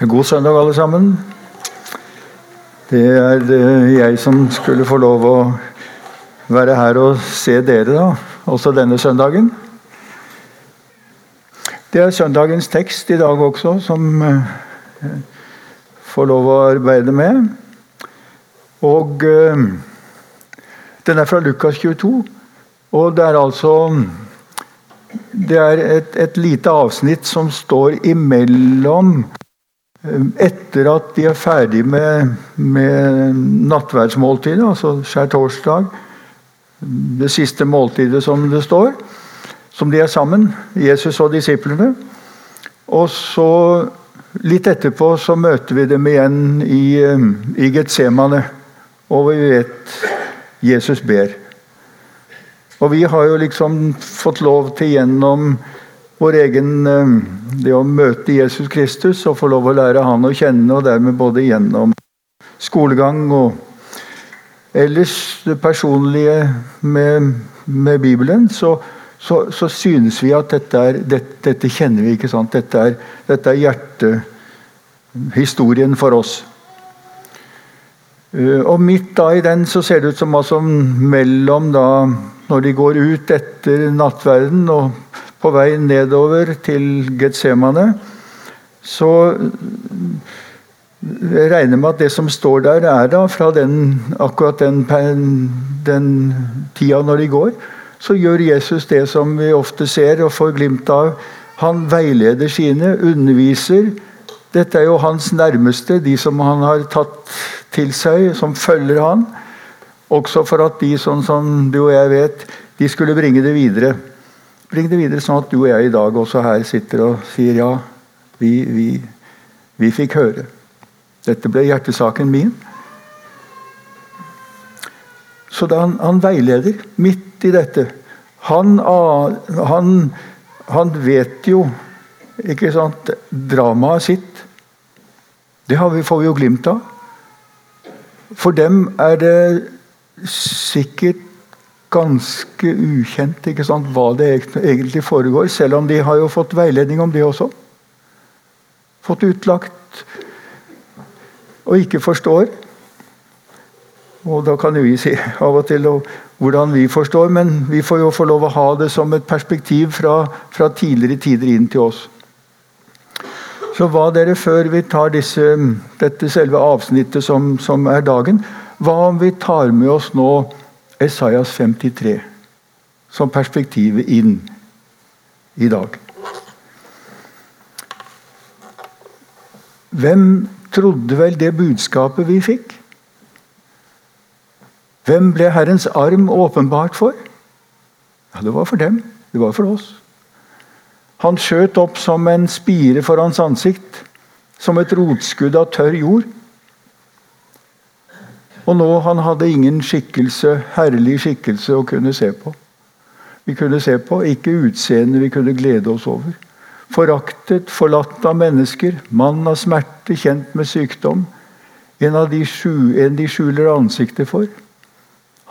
God søndag, alle sammen. Det er eh, jeg som skulle få lov å være her og se dere, da, også denne søndagen. Det er søndagens tekst i dag også som eh, får lov å arbeide med. Og eh, den er fra Lukas 22. Og det er altså Det er et, et lite avsnitt som står imellom etter at de er ferdig med, med nattverdsmåltidet, altså skjærtorsdag, det siste måltidet som det står, som de er sammen, Jesus og disiplene. Og så, litt etterpå, så møter vi dem igjen i, i Getsemane. Og vi vet Jesus ber. Og vi har jo liksom fått lov til gjennom vår egen eh, Det å møte Jesus Kristus og få lov å lære han å kjenne, og dermed både gjennom skolegang og ellers det personlige med, med Bibelen, så, så, så, synes vi at dette, er, dette, dette kjenner vi. ikke sant? Dette er, dette er hjertehistorien for oss. Eh, og midt da i den så ser det ut som altså mellom da når de går ut etter nattverden og på vei nedover til Getsemane, så jeg regner med at det som står der, er da fra den, akkurat den, den tida når de går. Så gjør Jesus det som vi ofte ser og får glimt av. Han veileder sine, underviser. Dette er jo hans nærmeste, de som han har tatt til seg, som følger han. Også for at de, sånn som du og jeg vet, de skulle bringe det videre. Bring det videre sånn at du og jeg i dag også her sitter og sier ja, vi, vi, vi fikk høre. Dette ble hjertesaken min. Så da han, han veileder midt i dette han, han, han, vet jo ikke sant, dramaet sitt. Det vi, får vi jo glimt av. For dem er det sikkert ganske ukjent ikke sant, hva det egentlig foregår, selv om de har jo fått veiledning om det også. Fått utlagt og ikke forstår. Og Da kan jo vi si av og til hvordan vi forstår, men vi får jo få lov å ha det som et perspektiv fra, fra tidligere tider inn til oss. Så hva dere, før vi tar disse, dette selve avsnittet som, som er dagen, hva om vi tar med oss nå Esaias 53 som perspektivet inn i dag. Hvem trodde vel det budskapet vi fikk? Hvem ble Herrens arm åpenbart for? Ja, Det var for dem. Det var for oss. Han skjøt opp som en spire for hans ansikt, som et rotskudd av tørr jord. Og nå han hadde ingen skikkelse, herlig skikkelse å kunne se på. Vi kunne se på, ikke utseendet vi kunne glede oss over. Foraktet, forlatt av mennesker, mann av smerte, kjent med sykdom. En av de, sju, en de skjuler ansiktet for.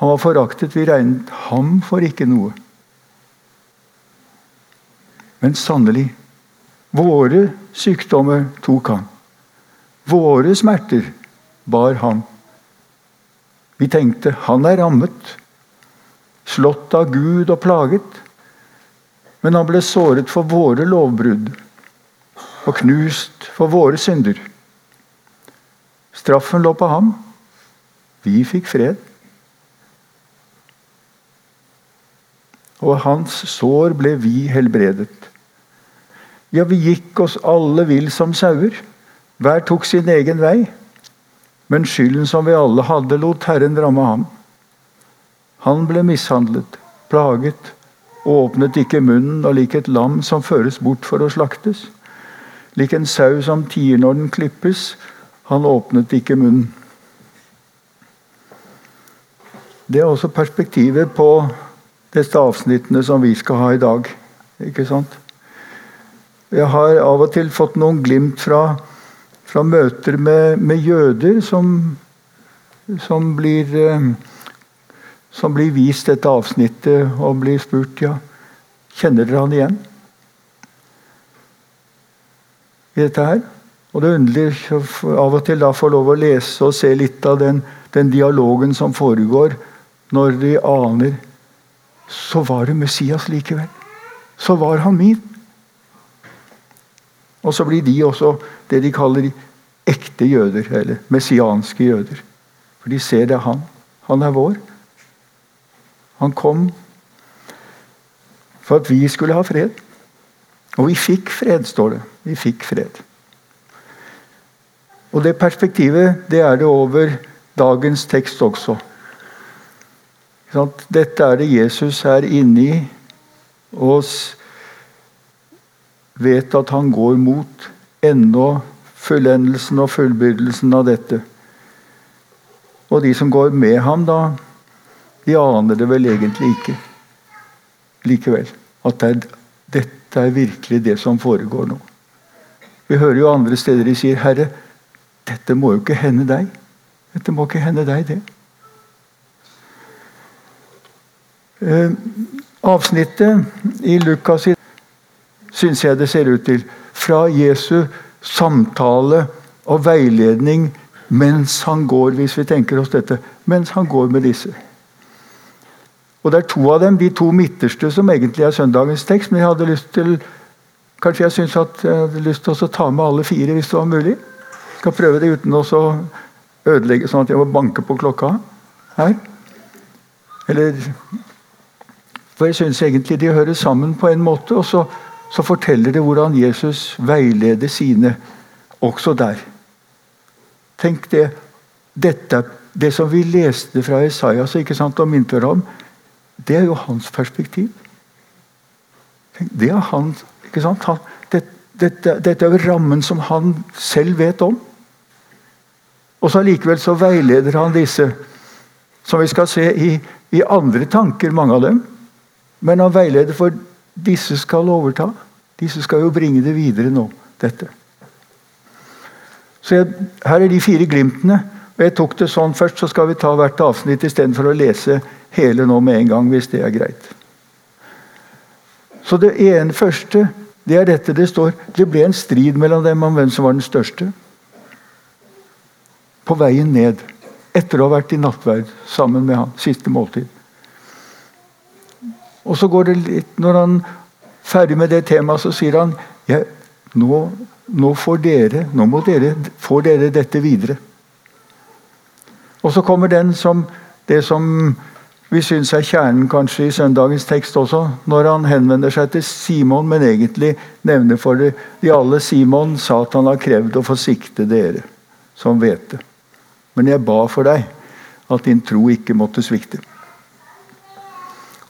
Han var foraktet, vi regnet ham for ikke noe. Men sannelig, våre sykdommer tok han. Våre smerter bar han. Vi tenkte han er rammet, slått av Gud og plaget. Men han ble såret for våre lovbrudd og knust for våre synder. Straffen lå på ham. Vi fikk fred. Og hans sår ble vi helbredet. Ja, vi gikk oss alle vill som sauer. Hver tok sin egen vei. Men skylden som vi alle hadde, lot Herren ramme ham. Han ble mishandlet, plaget, åpnet ikke munnen, og lik et lam som føres bort for å slaktes. Lik en sau som tier når den klippes, han åpnet ikke munnen. Det er også perspektivet på disse avsnittene som vi skal ha i dag. Ikke sant? Jeg har av og til fått noen glimt fra fra møter med, med jøder som, som, blir, eh, som blir vist dette avsnittet og blir spurt ja, kjenner dere han igjen i dette her. Og det er underlig av og til da få lov å lese og se litt av den, den dialogen som foregår når de aner Så var det Messias likevel. Så var han min. Og så blir de også det de kaller ekte jøder, eller messianske jøder. For de ser det er han. Han er vår. Han kom for at vi skulle ha fred. Og vi fikk fred, står det. Vi fikk fred. Og det perspektivet det er det over dagens tekst også. Dette er det Jesus er inni og vet at han går mot ennå fullendelsen og fullbyrdelsen av dette. Og de som går med ham, da, de aner det vel egentlig ikke likevel. At det er, dette er virkelig det som foregår nå. Vi hører jo andre steder de sier 'Herre, dette må jo ikke hende deg'. Dette må ikke hende deg, det. Eh, avsnittet i Lukas syns jeg det ser ut til fra Jesu samtale og veiledning mens han går, hvis vi tenker oss dette, mens han går med disse. Og Det er to av dem, de to midterste, som egentlig er søndagens tekst. Men jeg hadde lyst til kanskje jeg synes at jeg hadde lyst til å ta med alle fire, hvis det var mulig. Jeg skal prøve det uten å ødelegge, sånn at jeg må banke på klokka her. Eller For jeg syns egentlig de hører sammen på en måte. Og så, så forteller det hvordan Jesus veileder sine også der. Tenk det. Dette, det som vi leste fra Isaias ikke sant, og minte om, det er jo hans perspektiv. Det er hans, ikke sant? Han, det, dette, dette er rammen som han selv vet om. Og så Likevel så veileder han disse, som vi skal se i, i andre tanker, mange av dem. Men han veileder for disse skal overta. Disse skal jo bringe det videre nå, dette. Så jeg, Her er de fire glimtene. og Jeg tok det sånn først, så skal vi ta hvert avsnitt istedenfor å lese hele nå med en gang, hvis det er greit. Så det ene første det er dette det står. Det ble en strid mellom dem om hvem som var den største. På veien ned, etter å ha vært i nattverd sammen med han, siste måltid. Og så går det litt, Når han er ferdig med det temaet, så sier han ja, nå, nå, får dere, nå må dere, får dere dette videre. Og så kommer den som, det som vi syns er kjernen kanskje i søndagens tekst også, når han henvender seg til Simon, men egentlig nevner for det de alle Simon, Satan har krevd å få sikte dere, som vet det. Men jeg ba for deg at din tro ikke måtte svikte.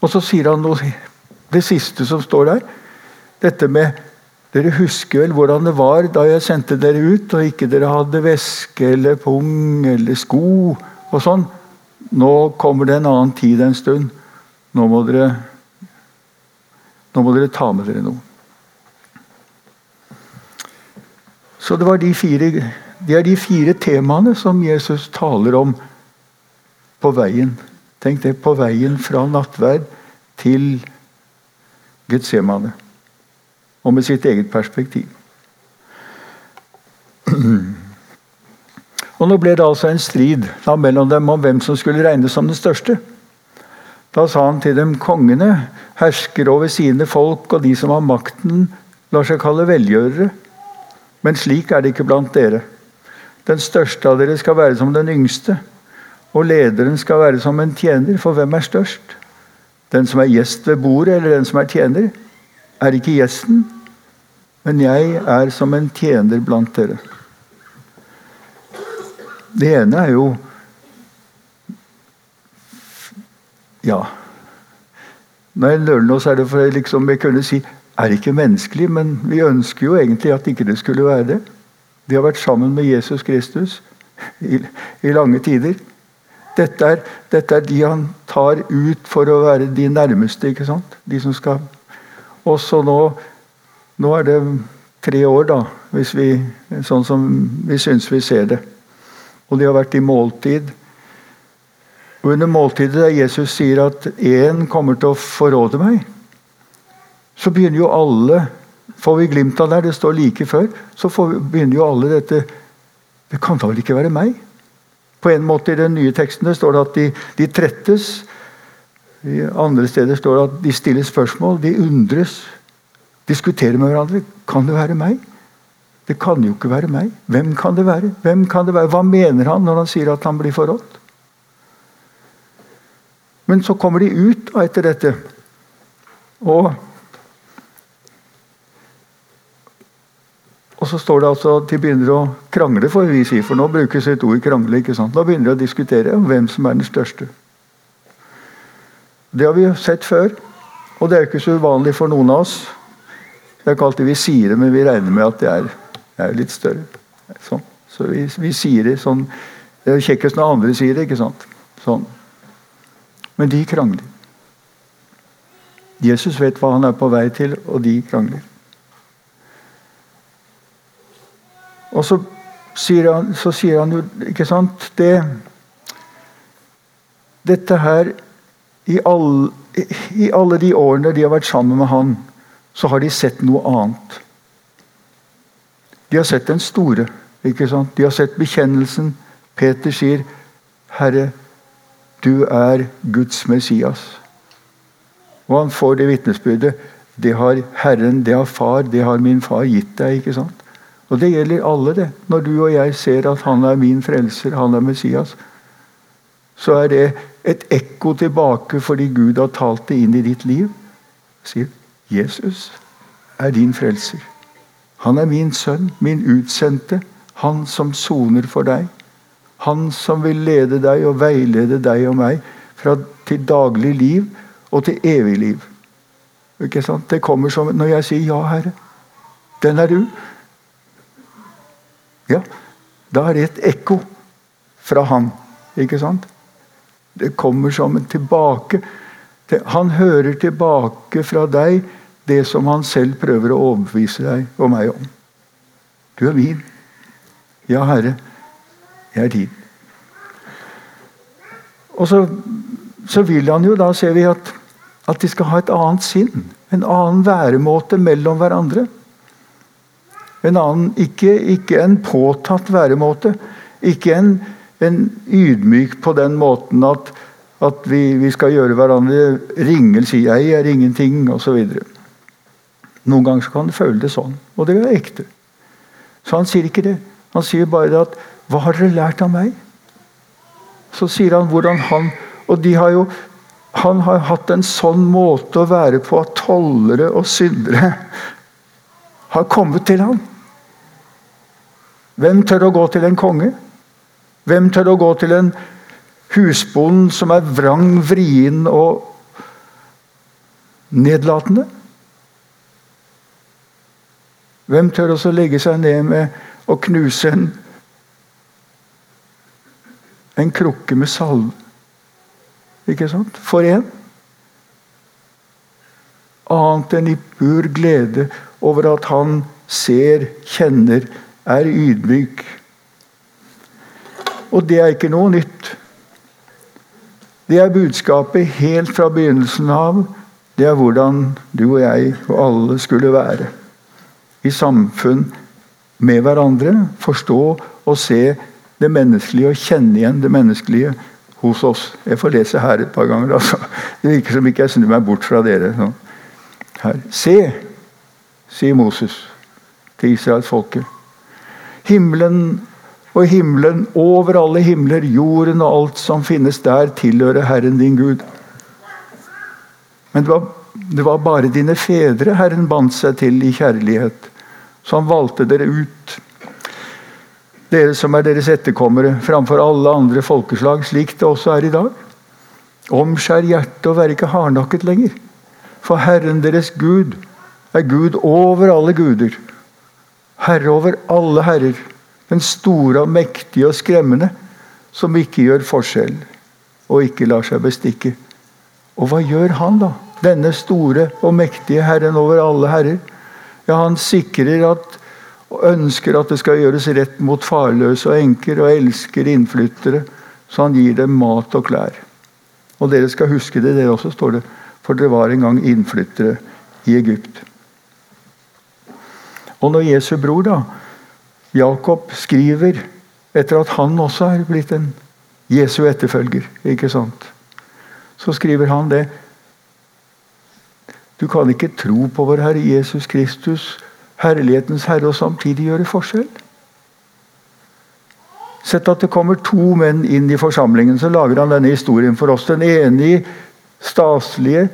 Og så sier han noe, det siste som står der. Dette med Dere husker vel hvordan det var da jeg sendte dere ut, og ikke dere hadde veske eller pung eller sko og sånn. Nå kommer det en annen tid en stund. Nå må dere, nå må dere ta med dere noe. Så det, de fire, det er de fire temaene som Jesus taler om på veien. Tenk det, på veien fra nattverd til Getsemane. Og med sitt eget perspektiv. Og Nå ble det altså en strid da, mellom dem om hvem som skulle regnes som den største. Da sa han til dem kongene hersker over sine folk, og de som har makten, lar seg kalle velgjørere. Men slik er det ikke blant dere. Den største av dere skal være som den yngste, og lederen skal være som en tjener, for hvem er størst? Den som er gjest ved bordet, eller den som er tjener? Er ikke gjesten, men jeg er som en tjener blant dere. Det ene er jo Ja. Når jeg nøler nå, så er det for liksom, jeg kunne si er ikke menneskelig, men vi ønsker jo egentlig at ikke det skulle være det. Vi har vært sammen med Jesus Kristus i, i lange tider. Dette er, dette er, de han tar ut for å være de nærmeste. ikke sant? De som skal Også nå Nå er det tre år, da, hvis vi, sånn som vi syns vi ser det og de har vært i måltid. Og Under måltidet der Jesus sier at én kommer til å forråde meg, så begynner jo alle får vi glimt av der, det står like før, så vi, begynner jo alle dette Det kan da vel ikke være meg? På en måte I den nye teksten står det at de, de trettes. I andre steder står det at de stiller spørsmål, de undres. Diskuterer med hverandre. Kan det være meg? Det kan jo ikke være meg. Hvem kan det være? Hvem kan det være? Hva mener han når han sier at han blir forrådt? Men så kommer de ut etter dette. Og Og så står det altså at de begynner å krangle, får vi si, for nå brukes et ord krangle. ikke sant? Nå begynner de å diskutere hvem som er den største. Det har vi sett før, og det er ikke så uvanlig for noen av oss. Det er ikke alltid vi sier det, men vi regner med at det er, er litt større. Sånn. Så vi, vi, sier det sånn Det er kjekkest når andre sier det, ikke sant? Sånn. Men de krangler. Jesus vet hva han er på vei til, og de krangler. Og så sier han, så sier han jo Ikke sant det, Dette her i all, I alle de årene de har vært sammen med han, så har de sett noe annet. De har sett den store. ikke sant? De har sett bekjennelsen. Peter sier, 'Herre, du er Guds Messias'. Og han får det vitnesbyrdet. Det har Herren, det har Far, det har min far gitt deg. ikke sant? Og det gjelder alle, det. Når du og jeg ser at han er min frelser, han er Messias, så er det et ekko tilbake fordi Gud har talt det inn i ditt liv. Sier Jesus er din frelser. Han er min sønn, min utsendte. Han som soner for deg. Han som vil lede deg og veilede deg og meg fra til daglig liv og til evig liv. Ikke sant? Det kommer som når jeg sier 'Ja, Herre'. Den er du. Ja, da er det et ekko fra han. Ikke sant? Det kommer som en tilbake. Han hører tilbake fra deg det som han selv prøver å overbevise deg og meg om. Du er min. Ja, Herre, jeg er din. Og så, så vil han jo da, ser vi, at, at de skal ha et annet sinn. En annen væremåte mellom hverandre. En annen, ikke, ikke en påtatt væremåte. Ikke en, en, ydmyk på den måten at, at vi, vi, skal gjøre hverandre ringel, si 'jeg er ingenting', osv. Noen ganger kan du føle det sånn, og det er ekte. Så han sier ikke det. Han sier bare at 'Hva har dere lært av meg?' Så sier han hvordan han Og de har jo han har hatt en sånn måte å være på at tollere og syndere har kommet til ham. Hvem tør å gå til en konge? Hvem tør å gå til en husbond som er vrang, vrien og nedlatende? Hvem tør også legge seg ned med å knuse en, en krukke med salve? Ikke sant? For en. Annet enn i pur glede over at han ser, kjenner, er ydmyk. Og det er ikke noe nytt. Det er budskapet helt fra begynnelsen av. Det er hvordan du og jeg og alle skulle være. I samfunn med hverandre. Forstå og se det menneskelige og kjenne igjen det menneskelige hos oss. Jeg får lese her et par ganger. Altså. Det virker som ikke jeg snur meg bort fra dere. Her. Se, sier Moses til israelsfolket. Himmelen og himmelen over alle himler, jorden og alt som finnes der, tilhører Herren din Gud. Men det var, det var bare dine fedre Herren bandt seg til i kjærlighet. Så han valgte dere ut. Dere som er deres etterkommere, framfor alle andre folkeslag, slik det også er i dag. Omskjær hjertet og vær ikke hardnakket lenger. For Herren deres Gud er Gud over alle guder herre over alle herrer. Den store og mektige og skremmende, som ikke gjør forskjell og ikke lar seg bestikke. Og hva gjør han, da? Denne store og mektige Herren over alle herrer. Ja, han sikrer at og ønsker at det skal gjøres rett mot farløse og enker, og elsker innflyttere, så han gir dem mat og klær. Og dere skal huske det, dere også står det, for dere var en gang innflyttere i Egypt. Og når Jesu bror, da, Jakob, skriver etter at han også er blitt en Jesu etterfølger, ikke sant? så skriver han det Du kan ikke tro på vår Herre Jesus Kristus, herlighetens Herre, og samtidig gjøre forskjell. Sett at det kommer to menn inn i forsamlingen, så lager han denne historien for oss. Den ene i staselige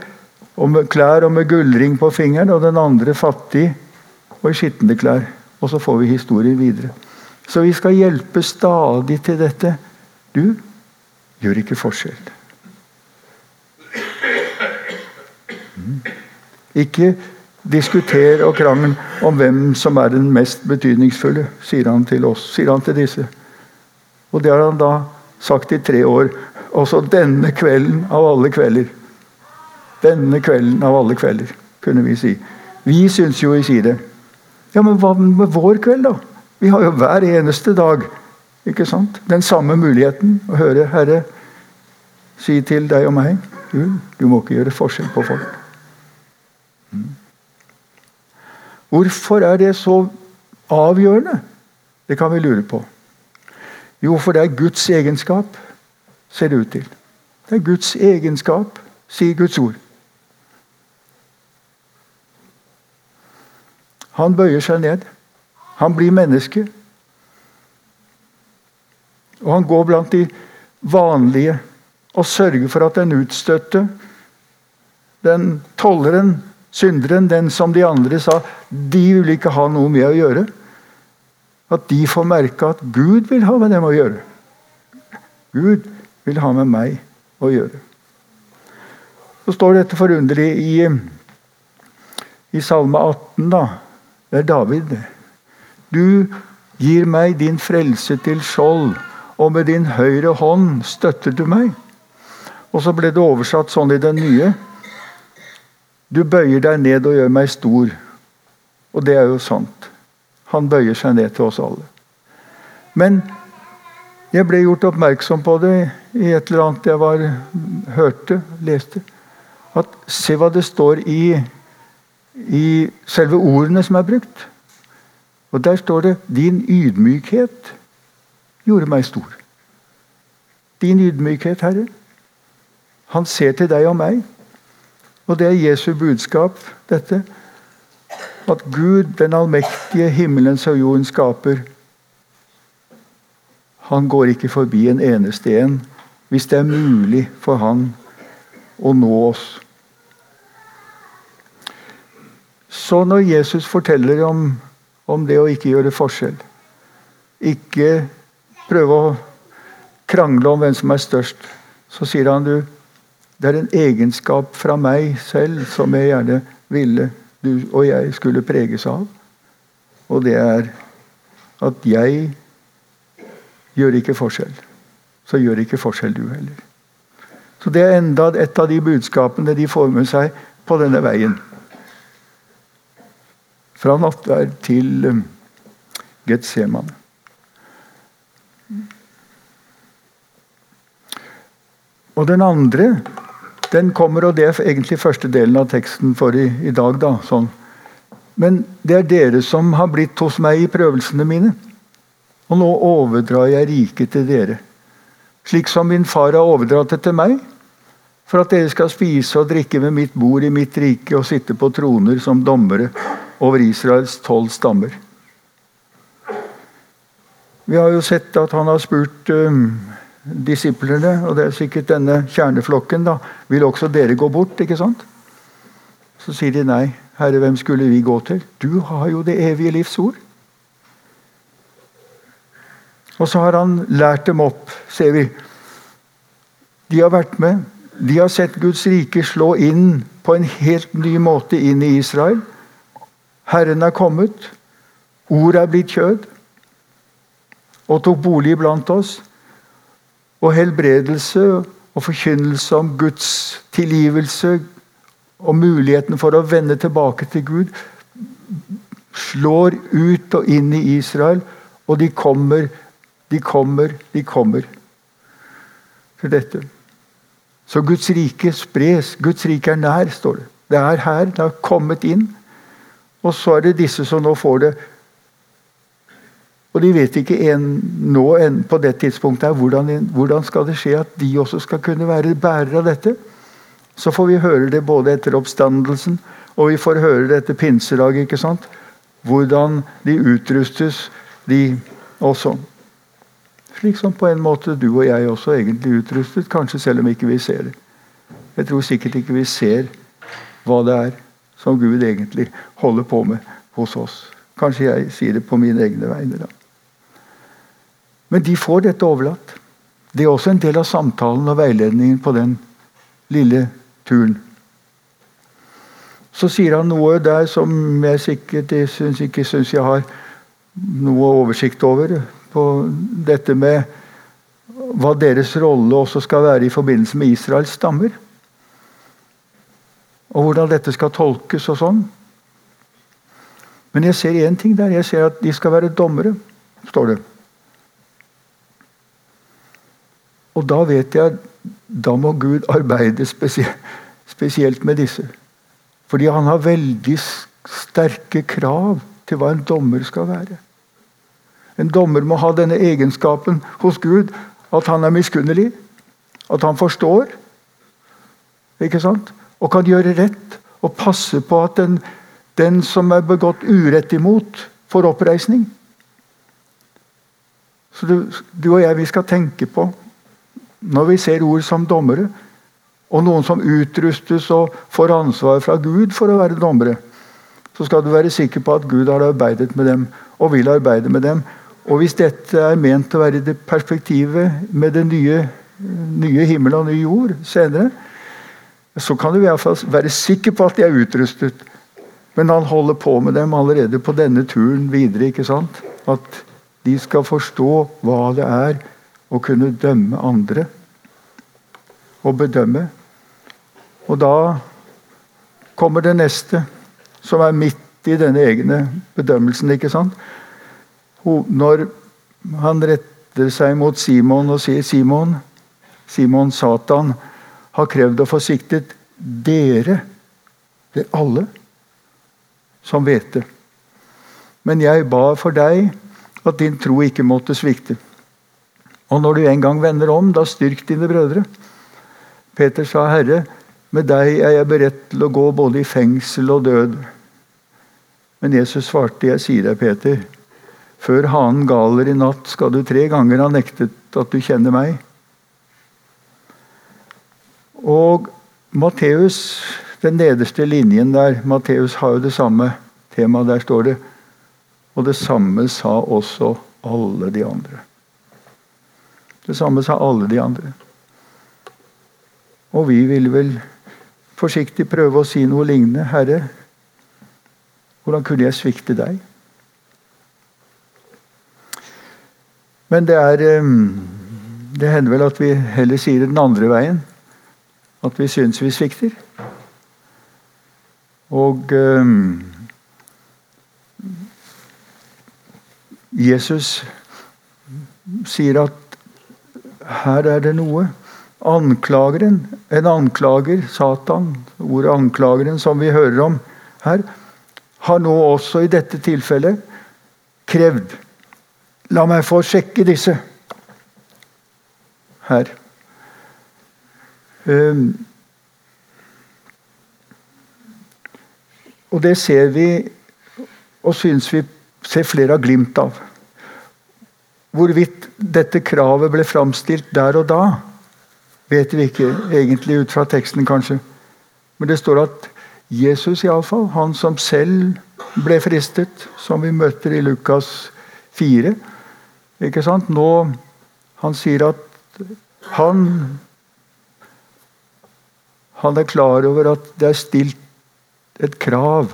med klær og med gullring på fingeren, og den andre fattig og i skitne klær. Og så får vi historien videre. Så vi skal hjelpe stadig til dette. Du gjør ikke forskjell. Mm. Ikke diskuter og krangel om hvem som er den mest betydningsfulle, sier han til oss. sier han til disse. Og det har han da sagt i tre år. Også denne kvelden av alle kvelder. Denne kvelden av alle kvelder, kunne vi si. Vi syns jo sier det. Ja, men hva med vår kveld, da? Vi har jo hver eneste dag ikke sant? den samme muligheten å høre Herre si til deg og meg du, du må ikke gjøre forskjell på folk. Mm. Hvorfor er det så avgjørende? Det kan vi lure på. Jo, for det er Guds egenskap, ser det ut til. Det er Guds egenskap, sier Guds ord. Han bøyer seg ned. Han blir menneske. Og han går blant de vanlige og sørger for at den utstøtte, den tolleren, synderen, den som de andre sa de vil ikke ha noe med å gjøre, at de får merke at Gud vil ha med dem å gjøre. Gud vil ha med meg å gjøre. Så står dette forunderlig i, i Salme 18. da, det er David. Du gir meg din frelse til skjold, og med din høyre hånd støtter du meg. Og så ble det oversatt sånn i den nye. Du bøyer deg ned og gjør meg stor. Og det er jo sant. Han bøyer seg ned til oss alle. Men jeg ble gjort oppmerksom på det i et eller annet jeg var, hørte, leste. At Se hva det står i i selve ordene som er brukt. Og Der står det 'din ydmykhet gjorde meg stor'. Din ydmykhet, Herre. Han ser til deg og meg. Og det er Jesu budskap, dette. At Gud, den allmektige himmelens og jordens skaper, han går ikke forbi en eneste en hvis det er mulig for han å nå oss. Så når Jesus forteller om, om det å ikke gjøre forskjell, ikke prøve å krangle om hvem som er størst, så sier han du, det er en egenskap fra meg selv som jeg gjerne ville du og jeg skulle preges av. Og det er at jeg gjør ikke forskjell. Så gjør ikke forskjell du heller. Så Det er enda et av de budskapene de får med seg på denne veien. Fra nattverd til um, Getsemane. Og den andre den kommer, og det er egentlig første delen av teksten for i, i dag. da, sånn. Men det er dere som har blitt hos meg i prøvelsene mine. Og nå overdrar jeg riket til dere. Slik som min far har overdratt det til meg, for at dere skal spise og drikke ved mitt bord i mitt rike og sitte på troner som dommere over Israels tolv stammer. Vi har jo sett at han har spurt um, disiplene, og det er sikkert denne kjerneflokken, da, vil også dere gå bort? ikke sant? Så sier de nei. Herre, hvem skulle vi gå til? Du har jo det evige livs ord. Og så har han lært dem opp, ser vi. De har vært med. De har sett Guds rike slå inn på en helt ny måte inn i Israel. Herren er kommet, ordet er blitt kjød og tok bolig blant oss. Og helbredelse og forkynnelse om Guds tilgivelse og muligheten for å vende tilbake til Gud slår ut og inn i Israel, og de kommer, de kommer, de kommer til dette. Så Guds rike spres. Guds rike er nær, står det. Det er her. Det har kommet inn. Og så er det disse som nå får det. Og de vet ikke en, nå en, på det tidspunktet hvordan, hvordan skal det skje at de også skal kunne være bærere av dette. Så får vi høre det både etter oppstandelsen og vi får høre det etter pinsedag. ikke sant? Hvordan de utrustes, de også. Slik som på en måte du og jeg også egentlig utrustet, kanskje selv om ikke vi ser det. Jeg tror sikkert ikke vi ser hva det er som Gud egentlig holder på med hos oss. Kanskje jeg sier det på mine egne vegne. da. Men de får dette overlatt. Det er også en del av samtalen og veiledningen på den lille turen. Så sier han noe der som jeg sikkert jeg synes, ikke syns jeg har noe oversikt over. På dette med hva deres rolle også skal være i forbindelse med Israels stammer. Og hvordan dette skal tolkes og sånn. Men jeg ser én ting der. Jeg ser at de skal være dommere, står det. Og da vet jeg da må Gud arbeide spesielt med disse. Fordi han har veldig sterke krav til hva en dommer skal være. En dommer må ha denne egenskapen hos Gud at han er miskunnelig. At han forstår. Ikke sant? Og kan gjøre rett og passe på at den, den som er begått urett imot, får oppreisning. Så du, du, og jeg vi skal tenke på, når vi ser ord som dommere, og noen som utrustes og får ansvar fra Gud for å være dommere, så skal du være sikker på at Gud har arbeidet med dem og vil arbeide med dem. Og hvis dette er ment å være i det perspektivet med den nye, nye himmel og ny jord senere, så kan du i fall være sikker på at de er utrustet. Men han holder på med dem allerede på denne turen videre. ikke sant? At de skal forstå hva det er å kunne dømme andre. Og bedømme. Og da kommer det neste, som er midt i denne egne bedømmelsen. ikke sant? Når han retter seg mot Simon og sier 'Simon, Simon Satan' har krevd å få siktet dere, det er alle, som vet det. Men jeg ba for deg at din tro ikke måtte svikte. Og når du en gang vender om, da styrk dine brødre. Peter sa, Herre, med deg er jeg beredt til å gå både i fengsel og død. Men Jesus svarte, jeg sier deg, Peter, før hanen galer i natt, skal du tre ganger ha nektet at du kjenner meg. Og Matteus, den nederste linjen der Matteus har jo det samme temaet. Der står det Og det samme sa også alle de andre. Det samme sa alle de andre. Og vi vil vel forsiktig prøve å si noe lignende. Herre, hvordan kunne jeg svikte deg? Men det er eh, Det hender vel at vi heller sier det den andre veien at vi syns vi svikter. Og um, Jesus sier at her er det noe. Anklageren, en anklager, Satan, ordet 'anklageren' som vi hører om her, har nå også i dette tilfellet krevd La meg få sjekke disse her. Og det ser vi, og syns vi ser flere av glimt av. Hvorvidt dette kravet ble framstilt der og da, vet vi ikke egentlig ut fra teksten, kanskje. Men det står at Jesus, iallfall, han som selv ble fristet, som vi møter i Lukas 4 ikke sant? Nå, Han sier at han han er klar over at det er stilt et krav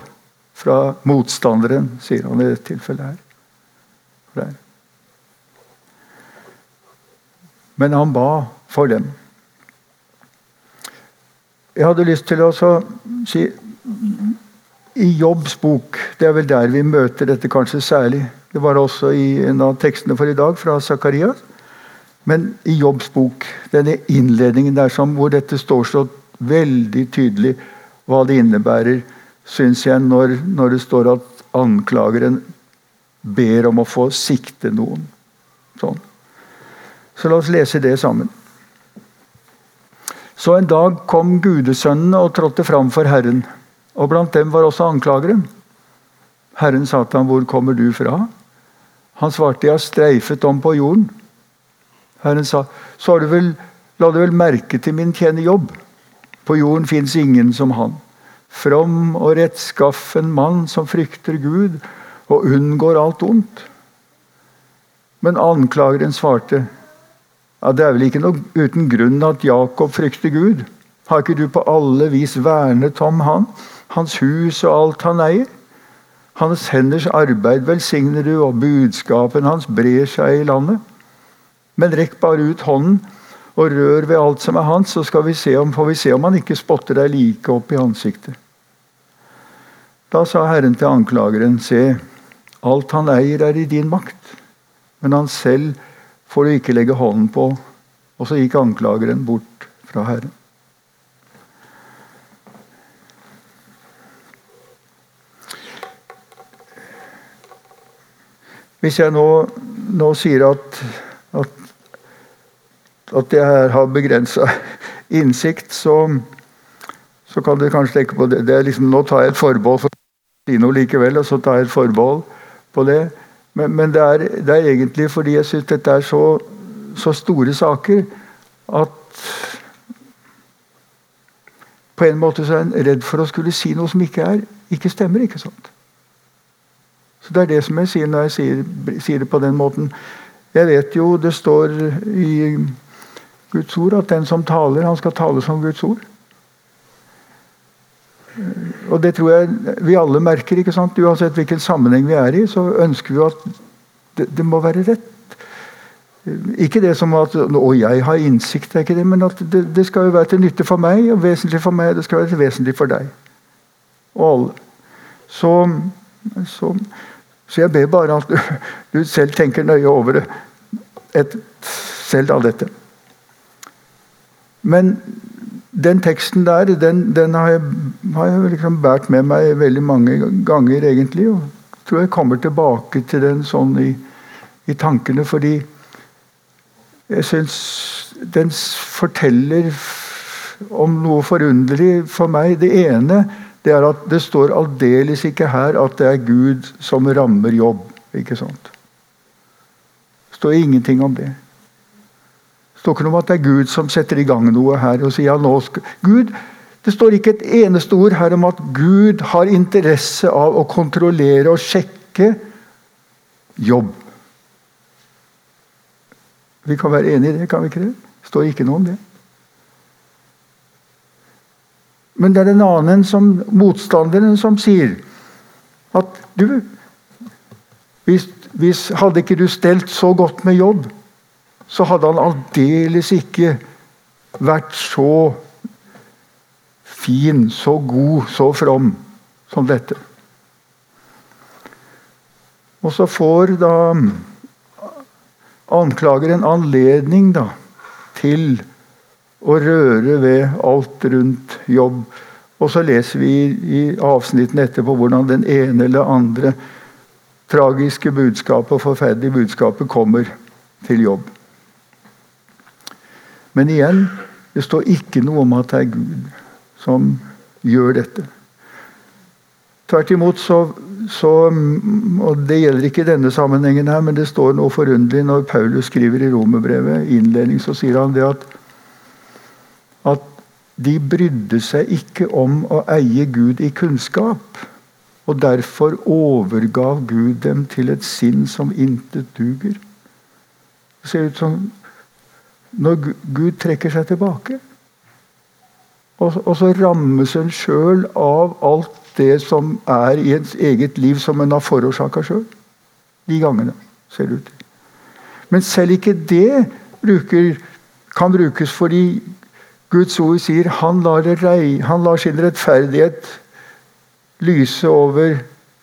fra motstanderen, sier han i dette tilfellet her. Men han ba for dem. Jeg hadde lyst til å si I Jobbs bok, det er vel der vi møter dette kanskje særlig. Det var også i en av tekstene for i dag, fra Zakarias. Men i Jobbs bok, denne innledningen der som, hvor dette står så veldig tydelig hva det innebærer, syns jeg, når, når det står at anklageren ber om å få sikte noen. Sånn. Så la oss lese det sammen. Så en dag kom gudesønnene og trådte fram for Herren. Og blant dem var også anklageren. Herren sa til ham, 'Hvor kommer du fra?' Han svarte, 'Jeg har streifet om på jorden'. Herren sa, 'Så har du vel, la du vel merke til min tjenerjobb.' På jorden fins ingen som han. From og rettskaffen mann som frykter Gud og unngår alt ondt. Men anklageren svarte, ja, Det er vel ikke noe uten grunn at Jakob frykter Gud? Har ikke du på alle vis vernet om han, hans hus og alt han eier? Hans henders arbeid velsigner du, og budskapen hans brer seg i landet. Men rekk bare ut hånden og rør ved alt som er hans, så skal vi se om, får vi se om han ikke spotter deg like opp i ansiktet. Da sa Herren til anklageren, se, alt han eier er i din makt, men han selv får du ikke legge hånden på. Og så gikk anklageren bort fra Herren. Hvis jeg nå, nå sier at, at, at jeg her har begrensa innsikt, så, så, kan dere kanskje tenke på det. det liksom, nå tar jeg et forbehold for Tino likevel, og så tar jeg et forbehold på det. Men, men det, er, det, er, egentlig fordi jeg syns dette er så, så, store saker at På en måte så er en redd for å skulle si noe som ikke er, ikke stemmer. ikke sant? Så Det er det som jeg sier når jeg sier, sier det på den måten. Jeg vet jo det står i Guds ord at den som taler, han skal tale som Guds ord. Og det tror jeg vi alle merker. ikke sant? Uansett hvilken sammenheng vi er i, så ønsker vi at det, det må være rett. Ikke det som at å, jeg har innsikt, er ikke det, men at det, det, skal jo være til nytte for meg og vesentlig for meg. Det skal være til vesentlig for deg. Og alle. Så, så, så jeg ber bare at du, du, selv tenker nøye over det. Et, selv av dette. Men den teksten der den, den har jeg, har jeg liksom båret med meg veldig mange ganger, egentlig. og tror jeg kommer tilbake til den sånn i, i tankene, fordi jeg syns den forteller om noe forunderlig for meg. Det ene det er at det står aldeles ikke her at det er Gud som rammer jobb. ikke sant? Det står ingenting om det står ikke noe om at det er Gud som setter i gang noe her. og sier ja, nå skal... Gud, Det står ikke et eneste ord her om at Gud har interesse av å kontrollere og sjekke jobb. Vi kan være enige i det, kan vi ikke det? Det står ikke noe om det. Men det er en annen som motstanderen som sier at du hvis, hvis Hadde ikke du stelt så godt med jobb, så hadde han aldeles ikke vært så fin, så god, så from som dette. Og så får da anklager en anledning da, til å røre ved alt rundt jobb. Og så leser vi i avsnittene etterpå hvordan den ene eller andre tragiske budskapet og forferdelige budskapet kommer til jobb. Men igjen, det står ikke noe om at det er Gud som gjør dette. Tvert imot så, så, og Det gjelder ikke i denne sammenhengen, her, men det står noe forunderlig når Paulus skriver i romerbrevet, innledning, så sier han det at, at de brydde seg ikke om å eie Gud i kunnskap. Og derfor overgav Gud dem til et sinn som intet duger. Det ser ut som når Gud trekker seg tilbake. Og, og så rammes en sjøl av alt det som er i ens eget liv som en har forårsaka sjøl. De gangene, ser det ut til. Men selv ikke det bruker, kan brukes fordi Guds ord sier han lar, rei, han lar sin rettferdighet lyse over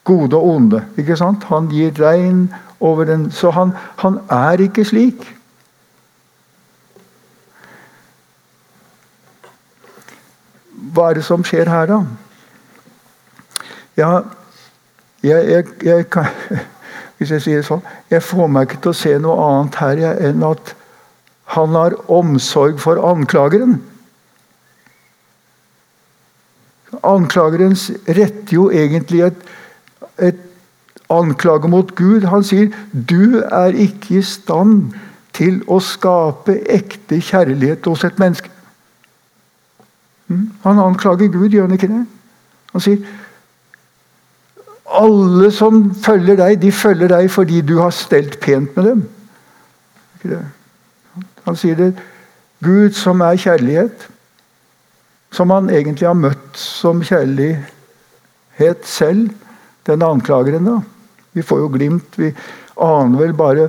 gode og onde. ikke sant? Han gir regn over den. Så han, han er ikke slik. Hva er det som skjer her, da? Ja, jeg, jeg, jeg kan, Hvis jeg sier det sånn Jeg får meg ikke til å se noe annet her enn at han har omsorg for anklageren. Anklageren retter jo egentlig et, et anklage mot Gud. Han sier du er ikke i stand til å skape ekte kjærlighet hos et menneske. Mm? Han anklager Gud, gjør han ikke det? Han sier alle som følger deg, de følger deg fordi du har stelt pent med dem. Han sier det. Gud som er kjærlighet, som han egentlig har møtt som kjærlighet selv, denne anklageren. da. Vi får jo glimt. Vi aner vel bare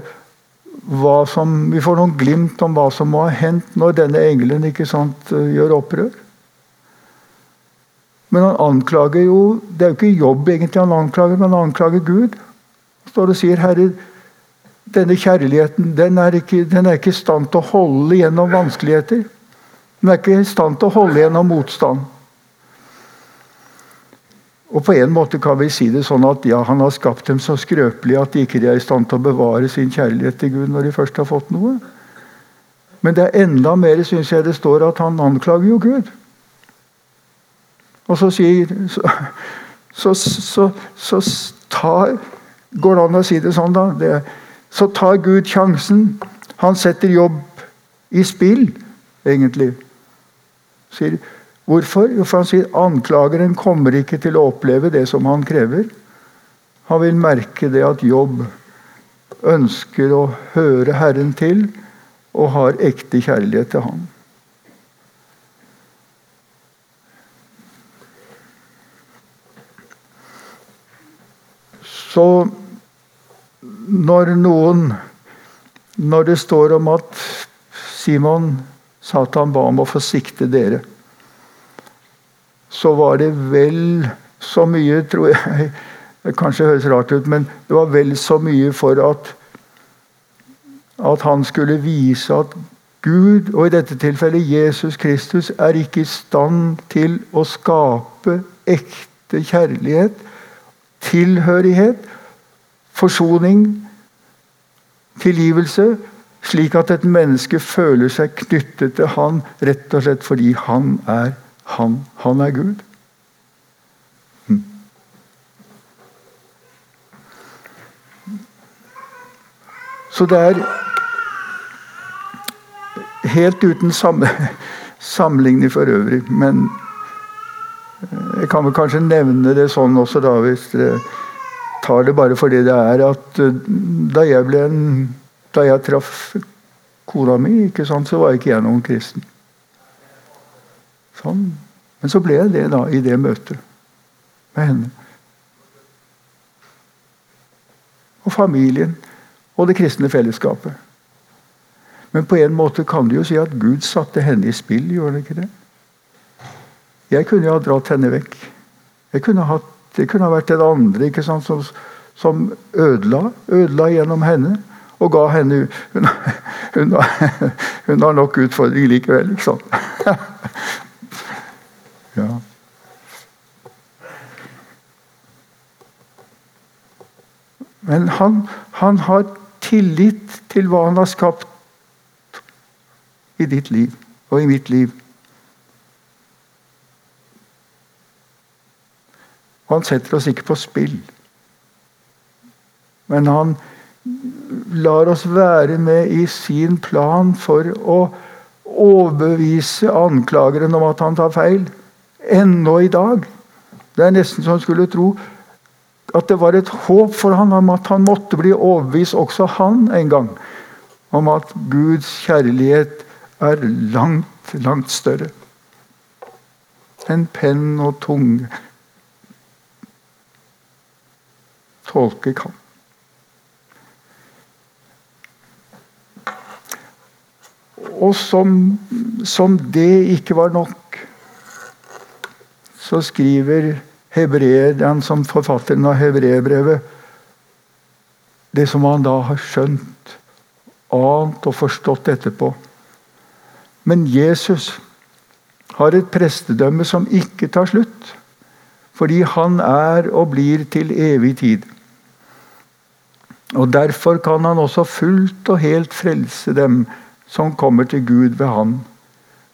hva som Vi får noen glimt om hva som må ha hendt når denne engelen ikke sant, gjør opprør. Men han anklager jo Det er jo ikke jobb egentlig han anklager, men han anklager Gud. Han står og sier, 'Herre, denne kjærligheten den er, ikke, den er ikke i stand til å holde gjennom vanskeligheter.' Den er ikke i stand til å holde gjennom motstand. Og På en måte kan vi si det sånn at ja, han har skapt dem så skrøpelige at de ikke er i stand til å bevare sin kjærlighet til Gud når de først har fått noe. Men det er enda mer, syns jeg det står, at han anklager jo Gud. Og så sier Så, så, så, så tar Går det an å si det sånn, da? Det, så tar Gud sjansen. Han setter jobb i spill, egentlig. Sier, hvorfor? Jo, for han sier anklageren kommer ikke til å oppleve det som han krever. Han vil merke det at jobb ønsker å høre Herren til og har ekte kjærlighet til ham. Så når noen Når det står om at Simon Satan ba om å få sikte dere, så var det vel så mye, tror jeg Det kanskje høres rart ut, men det var vel så mye for at at han skulle vise at Gud, og i dette tilfellet Jesus Kristus, er ikke i stand til å skape ekte kjærlighet tilhørighet, forsoning, tilgivelse, slik at et menneske føler seg knyttet til han rett og slett fordi han er han. Han er Gud. Hm. Så det er helt uten sammenligning for øvrig, men kan vel kanskje nevne det sånn også, da, hvis dere tar det bare for det det er, at eh, da jeg ble en Da jeg traff kona mi, ikke sant, så var ikke jeg noen kristen. Sånn. Men så ble jeg det da, i det møtet med henne. Og familien og det kristne fellesskapet. Men på en måte kan du jo si at Gud satte henne i spill, gjorde han ikke det? Jeg kunne jo ha dratt henne vekk. Jeg kunne hatt, det kunne ha vært den andre ikke sant, som, som ødela, ødela gjennom henne. Og ga henne Hun, hun, hun har nok utfordringer likevel, ikke sant? Ja. Men han, han har tillit til hva han har skapt i ditt liv og i mitt liv. Og han setter oss ikke på spill. Men han lar oss være med i sin plan for å overbevise anklageren om at han tar feil. Ennå i dag. Det er nesten så han skulle tro at det var et håp for han om at han måtte bli overbevist, også han en gang, om at Guds kjærlighet er langt, langt større enn penn og tunge tolke kan. Og som, som det ikke var nok, så skriver hebreeren som forfatteren av hebreerbrevet det som han da har skjønt, ant og forstått etterpå. Men Jesus har et prestedømme som ikke tar slutt. Fordi han er og blir til evig tid. Og Derfor kan han også fullt og helt frelse dem som kommer til Gud ved Han.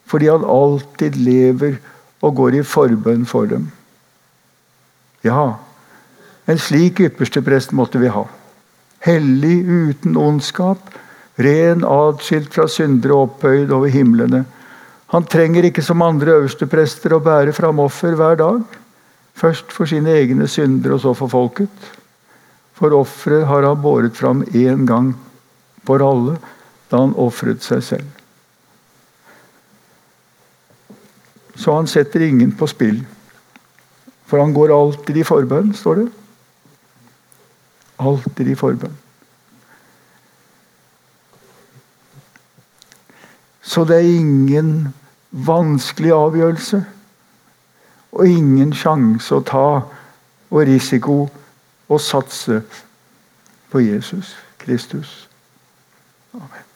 Fordi han alltid lever og går i forbønn for dem. Ja, en slik yppersteprest måtte vi ha. Hellig uten ondskap, ren atskilt fra syndere opphøyd over himlene. Han trenger ikke som andre øversteprester å bære fram offer hver dag. Først for sine egne synder, og så for folket. For offeret har han båret fram én gang for alle, da han ofret seg selv. Så han setter ingen på spill. For han går alltid i forbønn, står det. Alltid i forbønn. Så det er ingen vanskelig avgjørelse. Og ingen sjanse å ta og risiko å satse på Jesus Kristus. Amen.